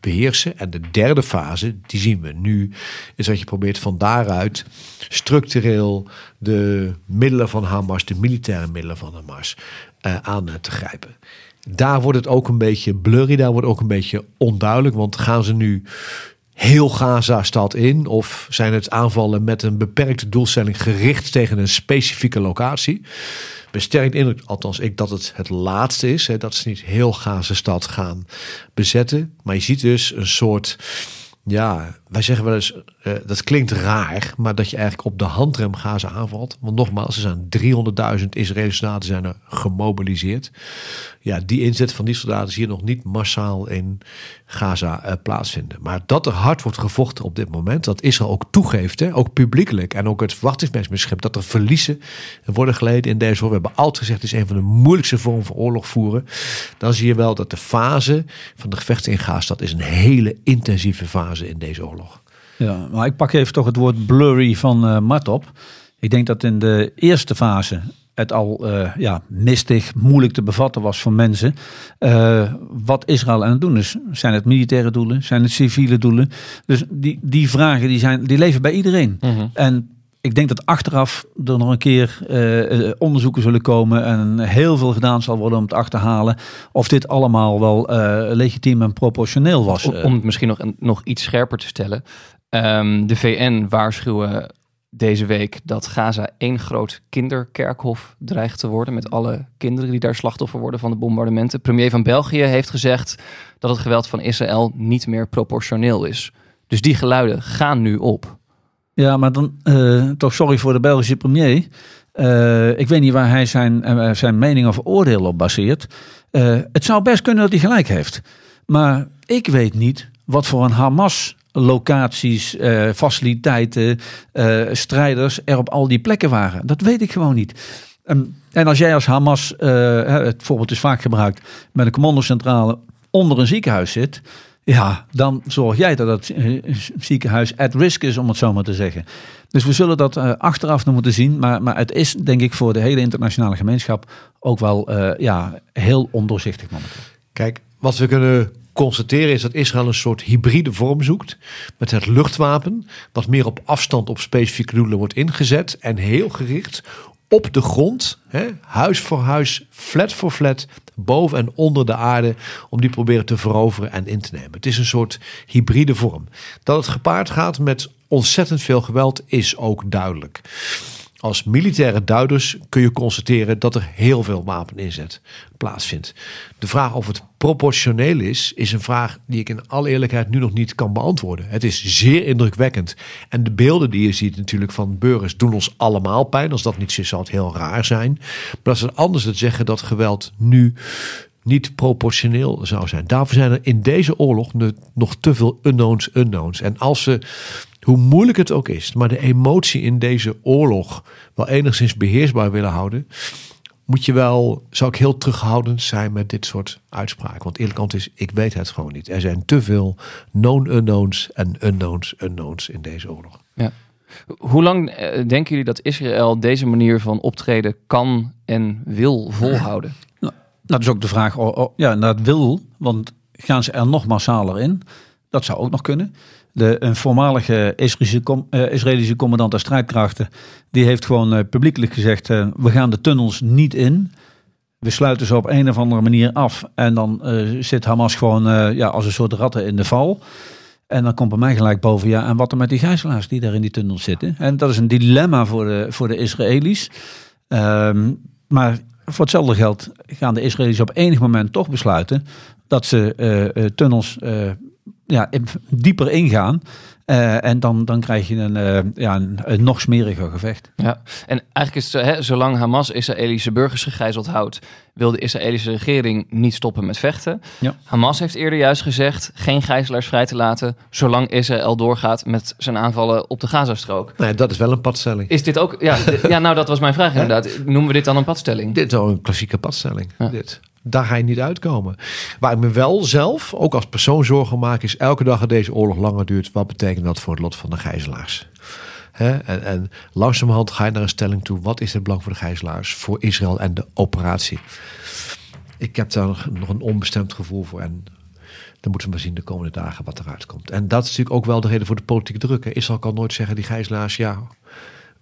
beheersen. En de derde fase, die zien we nu, is dat je probeert van daaruit structureel de middelen van Hamas, de militaire middelen van Hamas, eh, aan te grijpen. Daar wordt het ook een beetje blurry, daar wordt ook een beetje onduidelijk, want gaan ze nu heel Gaza-stad in of zijn het aanvallen met een beperkte doelstelling gericht tegen een specifieke locatie? Besterkt indruk, althans ik, dat het het laatste is. Hè, dat ze niet heel Gaza-stad gaan bezetten. Maar je ziet dus een soort, ja, wij zeggen wel eens, eh, dat klinkt raar, maar dat je eigenlijk op de handrem Gaza aanvalt. Want nogmaals, er zijn 300.000 Israëlische soldaten zijn er gemobiliseerd. Ja, die inzet van die soldaten zie je nog niet massaal in Gaza eh, plaatsvinden. Maar dat er hard wordt gevochten op dit moment, dat Israël ook toegeeft, hè, ook publiekelijk en ook het verwachtingsmechanisme, dat er verliezen worden geleden in deze oorlog. We hebben altijd gezegd, het is een van de moeilijkste vormen van oorlog voeren. Dan zie je wel dat de fase van de gevechten in Gaza, dat is een hele intensieve fase in deze oorlog. Ja, maar ik pak even toch het woord blurry van eh Mart op. Ik denk dat in de eerste fase het al eh, ja, mistig, moeilijk te bevatten was voor mensen. eh, wat Israël aan het doen is. Zijn het militaire doelen? Zijn het civiele doelen? Dus die, die vragen die zijn, die leven bij iedereen. En ik denk dat achteraf er nog een keer onderzoeken zullen komen en heel veel gedaan zal worden om te achterhalen of dit allemaal wel legitiem en proportioneel was. Om, om het misschien nog, nog iets scherper te stellen. Ehm, de VN waarschuwen deze week dat Gaza één groot kinderkerkhof dreigt te worden. Met alle kinderen die daar slachtoffer worden van de bombardementen. Premier van België heeft gezegd dat het geweld van Israël niet meer proportioneel is. Dus die geluiden gaan nu op. Ja, maar dan eh, toch sorry voor de Belgische premier. Eh, ik weet niet waar hij zijn, eh, zijn mening of oordeel op baseert. Het zou best kunnen dat hij gelijk heeft. Maar ik weet niet wat voor een Hamas locaties, eh, faciliteiten, eh, strijders er op al die plekken waren. Dat weet ik gewoon niet. Ehm, en als jij als Hamas, eh, het voorbeeld is vaak gebruikt, met een commandocentrale onder een ziekenhuis zit, ja, dan zorg jij dat het ziekenhuis at risk is, om het zo maar te zeggen. Dus we zullen dat achteraf nog moeten zien. Maar, maar het is denk ik voor de hele internationale gemeenschap ook wel ja, heel ondoorzichtig momenteel. Kijk, wat we kunnen constateren is dat Israël een soort hybride vorm zoekt. Met het luchtwapen, wat meer op afstand op specifieke doelen wordt ingezet. En heel gericht op de grond, hè, huis voor huis, flat voor flat, boven en onder de aarde, om die proberen te veroveren en in te nemen. Het is een soort hybride vorm. Dat het gepaard gaat met ontzettend veel geweld is ook duidelijk. Als militaire duiders kun je constateren dat er heel veel wapeninzet plaatsvindt. De vraag of het proportioneel is, is een vraag die ik in alle eerlijkheid nu nog niet kan beantwoorden. Het is zeer indrukwekkend. En de beelden die je ziet natuurlijk van burgers doen ons allemaal pijn. Als dat niet zo zal het heel raar zijn. Maar dat is het anders te zeggen dat geweld nu niet proportioneel zou zijn. Daarvoor zijn er in deze oorlog nog te veel unknowns, unknowns. En als ze hoe moeilijk het ook is, maar de emotie in deze oorlog wel enigszins beheersbaar willen houden, moet je wel, zou ik heel terughoudend zijn met dit soort uitspraken. Want eerlijk antwoord is, ik weet het gewoon niet. Er zijn te veel known unknowns en unknowns unknowns in deze oorlog. Ja. Hoe lang eh, denken jullie dat Israël deze manier van optreden kan en wil volhouden? Nou, dat is ook de vraag. Oh, oh, ja, dat wil, want gaan ze er nog massaler in? Dat zou ook nog kunnen. De, een voormalige Israëlische, uh, Israëlische commandant der strijdkrachten, die heeft gewoon uh, publiekelijk gezegd, uh, we gaan de tunnels niet in. We sluiten ze op een of andere manier af. En dan zit Hamas gewoon ja, als een soort ratten in de val. En dan komt bij mij gelijk boven, ja, en wat er met die gijzelaars die daar in die tunnels zitten. En dat is een dilemma voor de, voor de Israëli's. Um, maar voor hetzelfde geld gaan de Israëli's op enig moment toch besluiten dat ze tunnels ja, dieper ingaan. Uh, en dan, dan krijg je een, uh, ja, een, een, nog smeriger gevecht. Ja, en eigenlijk is het, hè, zolang Hamas Israëlische burgers gegijzeld houdt, wil de Israëlische regering niet stoppen met vechten. Ja. Hamas heeft eerder juist gezegd geen gijzelaars vrij te laten, zolang Israël doorgaat met zijn aanvallen op de Gazastrook. Nee, dat is wel een padstelling. Is dit ook, ja, ja nou dat was mijn vraag inderdaad. Noemen we dit dan een padstelling? Dit is al een klassieke padstelling. Ja. Dit daar ga je niet uitkomen. Waar ik me wel zelf, ook als persoon zorgen maak, is elke dag dat deze oorlog langer duurt, wat betekent dat voor het lot van de gijzelaars? en, en langzamerhand ga je naar een stelling toe. Wat is het belang voor de gijzelaars, voor Israël en de operatie? Ik heb daar nog een onbestemd gevoel voor. En dan moeten we maar zien de komende dagen wat eruit komt. En dat is natuurlijk ook wel de reden voor de politieke druk. Israël kan nooit zeggen, die gijzelaars, ja,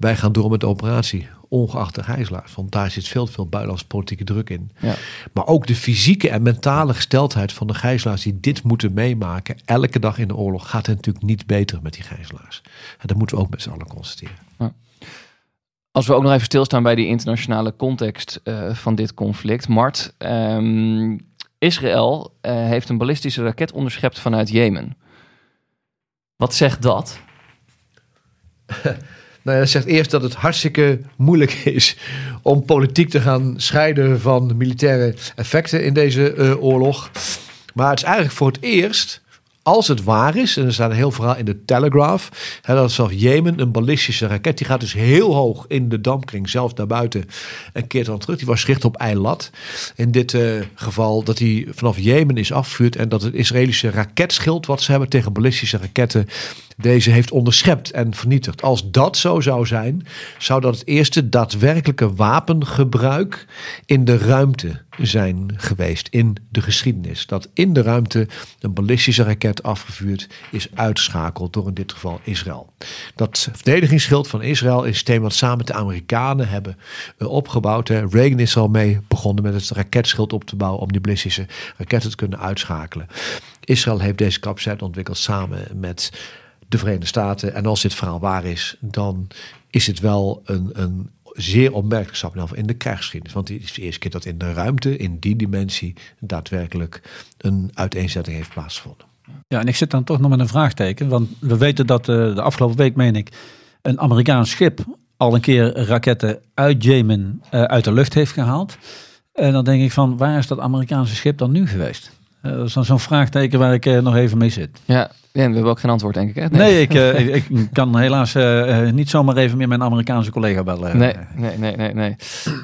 wij gaan door met de operatie, ongeacht de gijzelaars. Want daar zit veel veel buitenlandse politieke druk in. Ja. Maar ook de fysieke en mentale gesteldheid van de gijzelaars die dit moeten meemaken, elke dag in de oorlog, gaat het natuurlijk niet beter met die gijzelaars. En dat moeten we ook met z'n allen constateren. Ja. Als we ook nog even stilstaan bij die internationale context uh, van dit conflict. Mart, um, Israël uh, heeft een ballistische raket onderschept vanuit Jemen. Wat zegt dat? Nou ja, dat zegt eerst dat het hartstikke moeilijk is om politiek te gaan scheiden van militaire effecten in deze uh, oorlog. Maar het is eigenlijk voor het eerst als het waar is, en er staat een heel verhaal in de Telegraph, hè, dat zelfs Jemen een ballistische raket, die gaat dus heel hoog in de dampkring, zelf naar buiten en keert dan terug. Die was gericht op Eilat. In dit uh, geval dat hij vanaf Jemen is afgevuurd en dat het Israëlische raketschild wat ze hebben tegen ballistische raketten deze heeft onderschept en vernietigd. Als dat zo zou zijn, zou dat het eerste daadwerkelijke wapengebruik in de ruimte zijn geweest in de geschiedenis. Dat in de ruimte een ballistische raket afgevuurd is uitschakeld door in dit geval Israël. Dat verdedigingsschild van Israël is systeem wat samen de Amerikanen hebben eh, opgebouwd. Reagan is al mee begonnen met het raketschild op te bouwen om die ballistische raketten te kunnen uitschakelen. Israël heeft deze capaciteit ontwikkeld samen met de Verenigde Staten. En als dit verhaal waar is, dan is het wel een, een zeer opmerkelijk stap in de krijgsgeschiedenis. Want het is de eerste keer dat in de ruimte, in die dimensie, daadwerkelijk een uiteenzetting heeft plaatsgevonden. Ja, en ik zit dan toch nog met een vraagteken. Want we weten dat uh, de afgelopen week, meen ik, een Amerikaans schip al een keer raketten uit Jemen uh, uit de lucht heeft gehaald. En dan denk ik van, waar is dat Amerikaanse schip dan nu geweest? Eh, dat is dan zo'n vraagteken waar ik eh, nog even mee zit. Ja, en we hebben ook geen antwoord, denk ik. Hè? Nee, ik, eh, ik, ik kan helaas eh, eh, niet zomaar even meer mijn Amerikaanse collega bellen. Nee, nee, nee, nee. nee.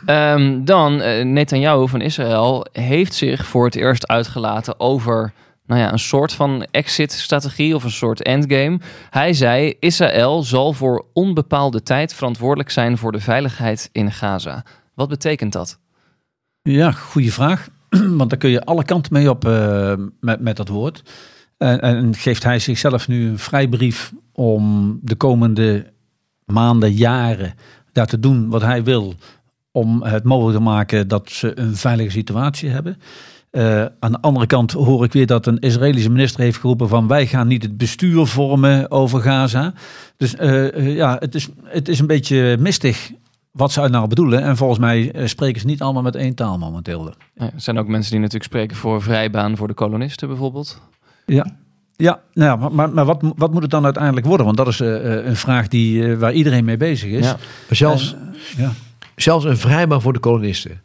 Ehm, dan, eh, Netanyahu van Israël heeft zich voor het eerst uitgelaten over nou ja, een soort van exit-strategie of een soort endgame. Hij zei: Israël zal voor onbepaalde tijd verantwoordelijk zijn voor de veiligheid in Gaza. Wat betekent dat? Ja, goede vraag. Want daar kun je alle kanten mee op met, met dat woord. En, geeft hij zichzelf nu een vrijbrief om de komende maanden, jaren daar te doen wat hij wil. Om het mogelijk te maken dat ze een veilige situatie hebben. Eh, aan de andere kant hoor ik weer dat een Israëlische minister heeft geroepen van wij gaan niet het bestuur vormen over Gaza. Dus eh, eh, ja, het is, het is een beetje mistig wat ze nou bedoelen. En volgens mij spreken ze niet allemaal met één taal momenteel. Er zijn ook mensen die natuurlijk spreken voor vrijbaan voor de kolonisten bijvoorbeeld. Ja, ja, nou ja, maar, maar, wat, wat moet het dan uiteindelijk worden? Want dat is eh, eh, een vraag die, eh, waar iedereen mee bezig is. Ja. Maar zelfs, En, ja. zelfs een vrijbaan voor de kolonisten.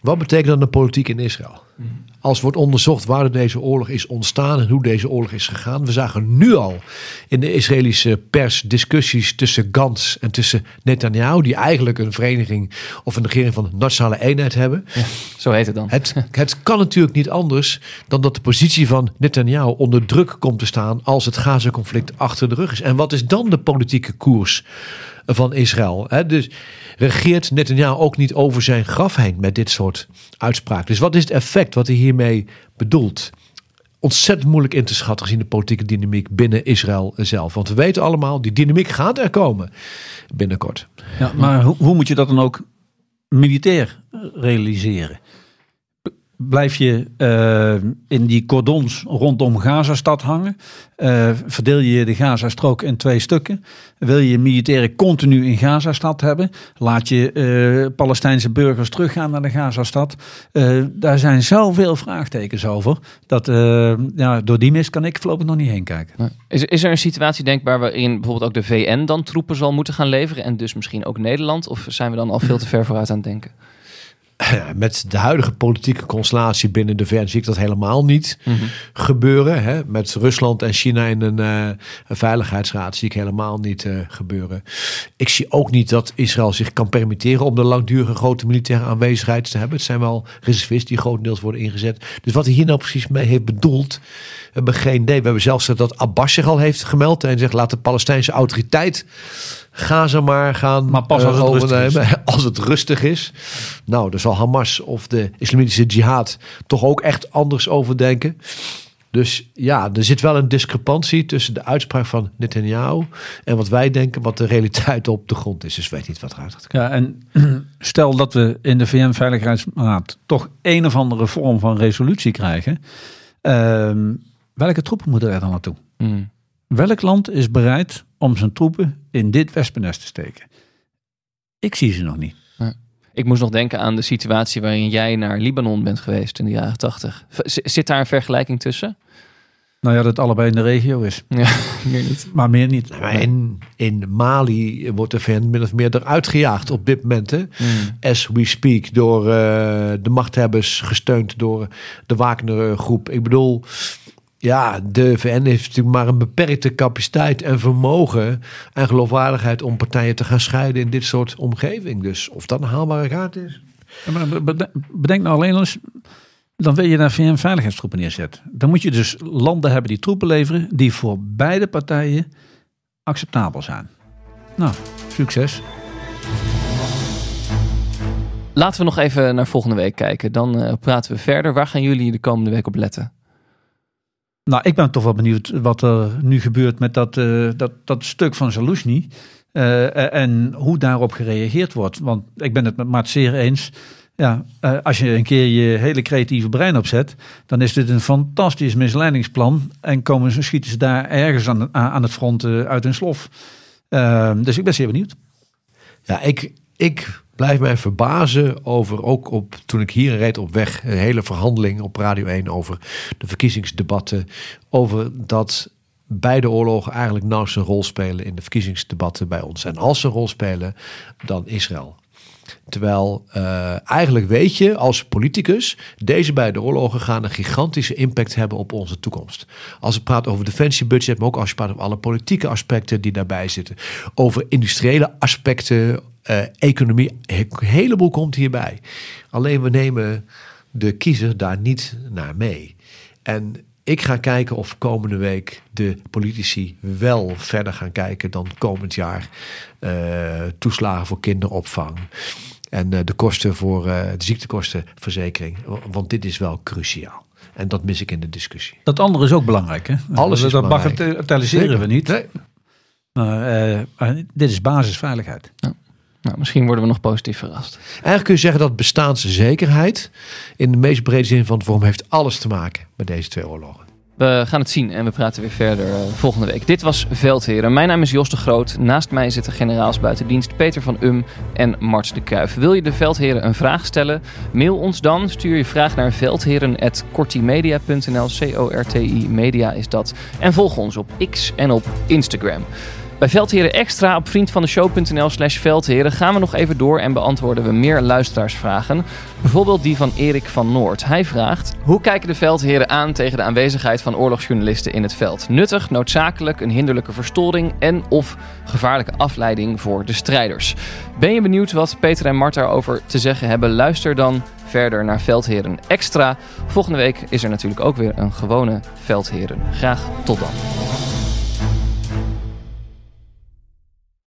Wat betekent dan de politiek in Israël? Als wordt onderzocht waar deze oorlog is ontstaan en hoe deze oorlog is gegaan. We zagen nu al in de Israëlische pers discussies tussen Gantz en tussen Netanyahu, die eigenlijk een vereniging of een regering van nationale eenheid hebben. Zo heet het dan. Het, het kan natuurlijk niet anders dan dat de positie van Netanyahu onder druk komt te staan als het Gaza-conflict achter de rug is. En wat is dan de politieke koers van Israël? Hè, dus regeert Netanyahu ook niet over zijn graf heen met dit soort uitspraken? Dus wat is het effect wat hij hiermee bedoelt? Ontzettend moeilijk in te schatten gezien de politieke dynamiek binnen Israël zelf. Want we weten allemaal, die dynamiek gaat er komen binnenkort. Ja, maar hoe, moet je dat dan ook militair realiseren? Blijf je eh, in die cordons rondom Gazastad hangen? Eh, verdeel je de Gazastrook in twee stukken? Wil je militairen continu in Gazastad hebben? Laat je eh, Palestijnse burgers teruggaan naar de Gazastad? Daar zijn zoveel vraagtekens over. Dat ja, door die mis kan ik voorlopig nog niet heen kijken. Is, is er een situatie denkbaar waarin bijvoorbeeld ook de VN dan troepen zal moeten gaan leveren en dus misschien ook Nederland? Of zijn we dan al veel te ver vooruit aan het denken? Met de huidige politieke constellatie binnen de VN zie ik dat helemaal niet gebeuren. Hè? Met Rusland en China in een, eh, een veiligheidsraad zie ik helemaal niet eh, gebeuren. Ik zie ook niet dat Israël zich kan permitteren om de langdurige grote militaire aanwezigheid te hebben. Het zijn wel reservisten die grotendeels worden ingezet. Dus wat hij hier nou precies mee heeft bedoeld, we hebben geen idee. We hebben zelfs dat Abbas zich al heeft gemeld en zegt laat de Palestijnse autoriteit Gaza maar gaan Maar pas als eh, het rustig is. overnemen. Als het rustig is. Nou, daar zal Hamas of de islamitische jihad toch ook echt anders over denken. Dus ja, er zit wel een discrepantie tussen de uitspraak van Netanyahu en wat wij denken, wat de realiteit op de grond is. Dus weet niet wat eruit gaat komen. Ja, en stel dat we in de VN-veiligheidsraad toch een of andere vorm van resolutie krijgen. ehm, welke troepen moeten er dan naartoe? Hmm. Welk land is bereid om zijn troepen in dit wespennest te steken? Ik zie ze nog niet. Ik moest nog denken aan de situatie waarin jij naar Libanon bent geweest in de jaren tachtig. Zit daar een vergelijking tussen? Nou ja, dat het allebei in de regio is. Ja, meer niet. Maar meer niet. In, in Mali wordt de VN min of meer eruit gejaagd op dit moment. Hè? Hmm. As we speak, door eh, de machthebbers, gesteund door de Wagner groep. Ik bedoel, ja, de VN heeft natuurlijk maar een beperkte capaciteit en vermogen en geloofwaardigheid om partijen te gaan scheiden in dit soort omgeving. Dus of dat een haalbare kaart is. Ja, maar bedenk nou alleen eens, dan wil je daar VN-veiligheidstroepen neerzetten. Dan moet je dus landen hebben die troepen leveren die voor beide partijen acceptabel zijn. Nou, succes. Laten we nog even naar volgende week kijken. Dan eh, praten we verder. Waar gaan jullie de komende week op letten? Nou, ik ben toch wel benieuwd wat er nu gebeurt met dat, eh, dat, dat stuk van Zaluzny. eh, en hoe daarop gereageerd wordt. Want ik ben het met Maat zeer eens. Ja, eh, als je een keer je hele creatieve brein opzet, dan is dit een fantastisch misleidingsplan. En komen ze, schieten ze daar ergens aan, aan het front eh, uit hun slof. Eh, dus ik ben zeer benieuwd. Ja, ik, ik blijf mij verbazen over, ook op, toen ik hier reed op weg, een hele verhandeling op Radio 1 over de verkiezingsdebatten. Over dat beide oorlogen eigenlijk nauwelijks een rol spelen in de verkiezingsdebatten bij ons. En als ze rol spelen, dan Israël. Terwijl uh, eigenlijk weet je als politicus, deze beide oorlogen gaan een gigantische impact hebben op onze toekomst. Als je praat over defensiebudget, maar ook als je praat over alle politieke aspecten die daarbij zitten. Over industriële aspecten, uh, economie, een heleboel komt hierbij. Alleen we nemen de kiezer daar niet naar mee. En ik ga kijken of komende week de politici wel verder gaan kijken dan komend jaar. Uh, toeslagen voor kinderopvang. En uh, de kosten voor de ziektekostenverzekering. Want dit is wel cruciaal. En dat mis ik in de discussie. Dat andere is ook belangrijk. Hè? Alles is dat belangrijk. bagatelliseren we niet. Nee. Maar dit is basisveiligheid. Ja. Nou, misschien worden we nog positief verrast. Eigenlijk kun je zeggen dat bestaanszekerheid in de meest brede zin van het vorm heeft alles te maken met deze twee oorlogen. We gaan het zien en we praten weer verder uh, volgende week. Dit was Veldheren. Mijn naam is Jos de Groot. Naast mij zitten generaals buitendienst Peter van Um en Mart de Kuif. Wil je de Veldheren een vraag stellen? Mail ons dan. Stuur je vraag naar veldheren.cortimedia.nl. C-O-R-T-I media is dat. En volg ons op X en op Instagram. Bij Veldheren Extra op vriendvandeshow.nl slash Veldheren gaan we nog even door en beantwoorden we meer luisteraarsvragen. Bijvoorbeeld die van Erik van Noord. Hij vraagt, hoe kijken de veldheren aan tegen de aanwezigheid van oorlogsjournalisten in het veld? Nuttig, noodzakelijk, een hinderlijke verstoring en of gevaarlijke afleiding voor de strijders? Ben je benieuwd wat Peter en Mart daarover te zeggen hebben? Luister dan verder naar Veldheren Extra. Volgende week is er natuurlijk ook weer een gewone Veldheren. Graag tot dan.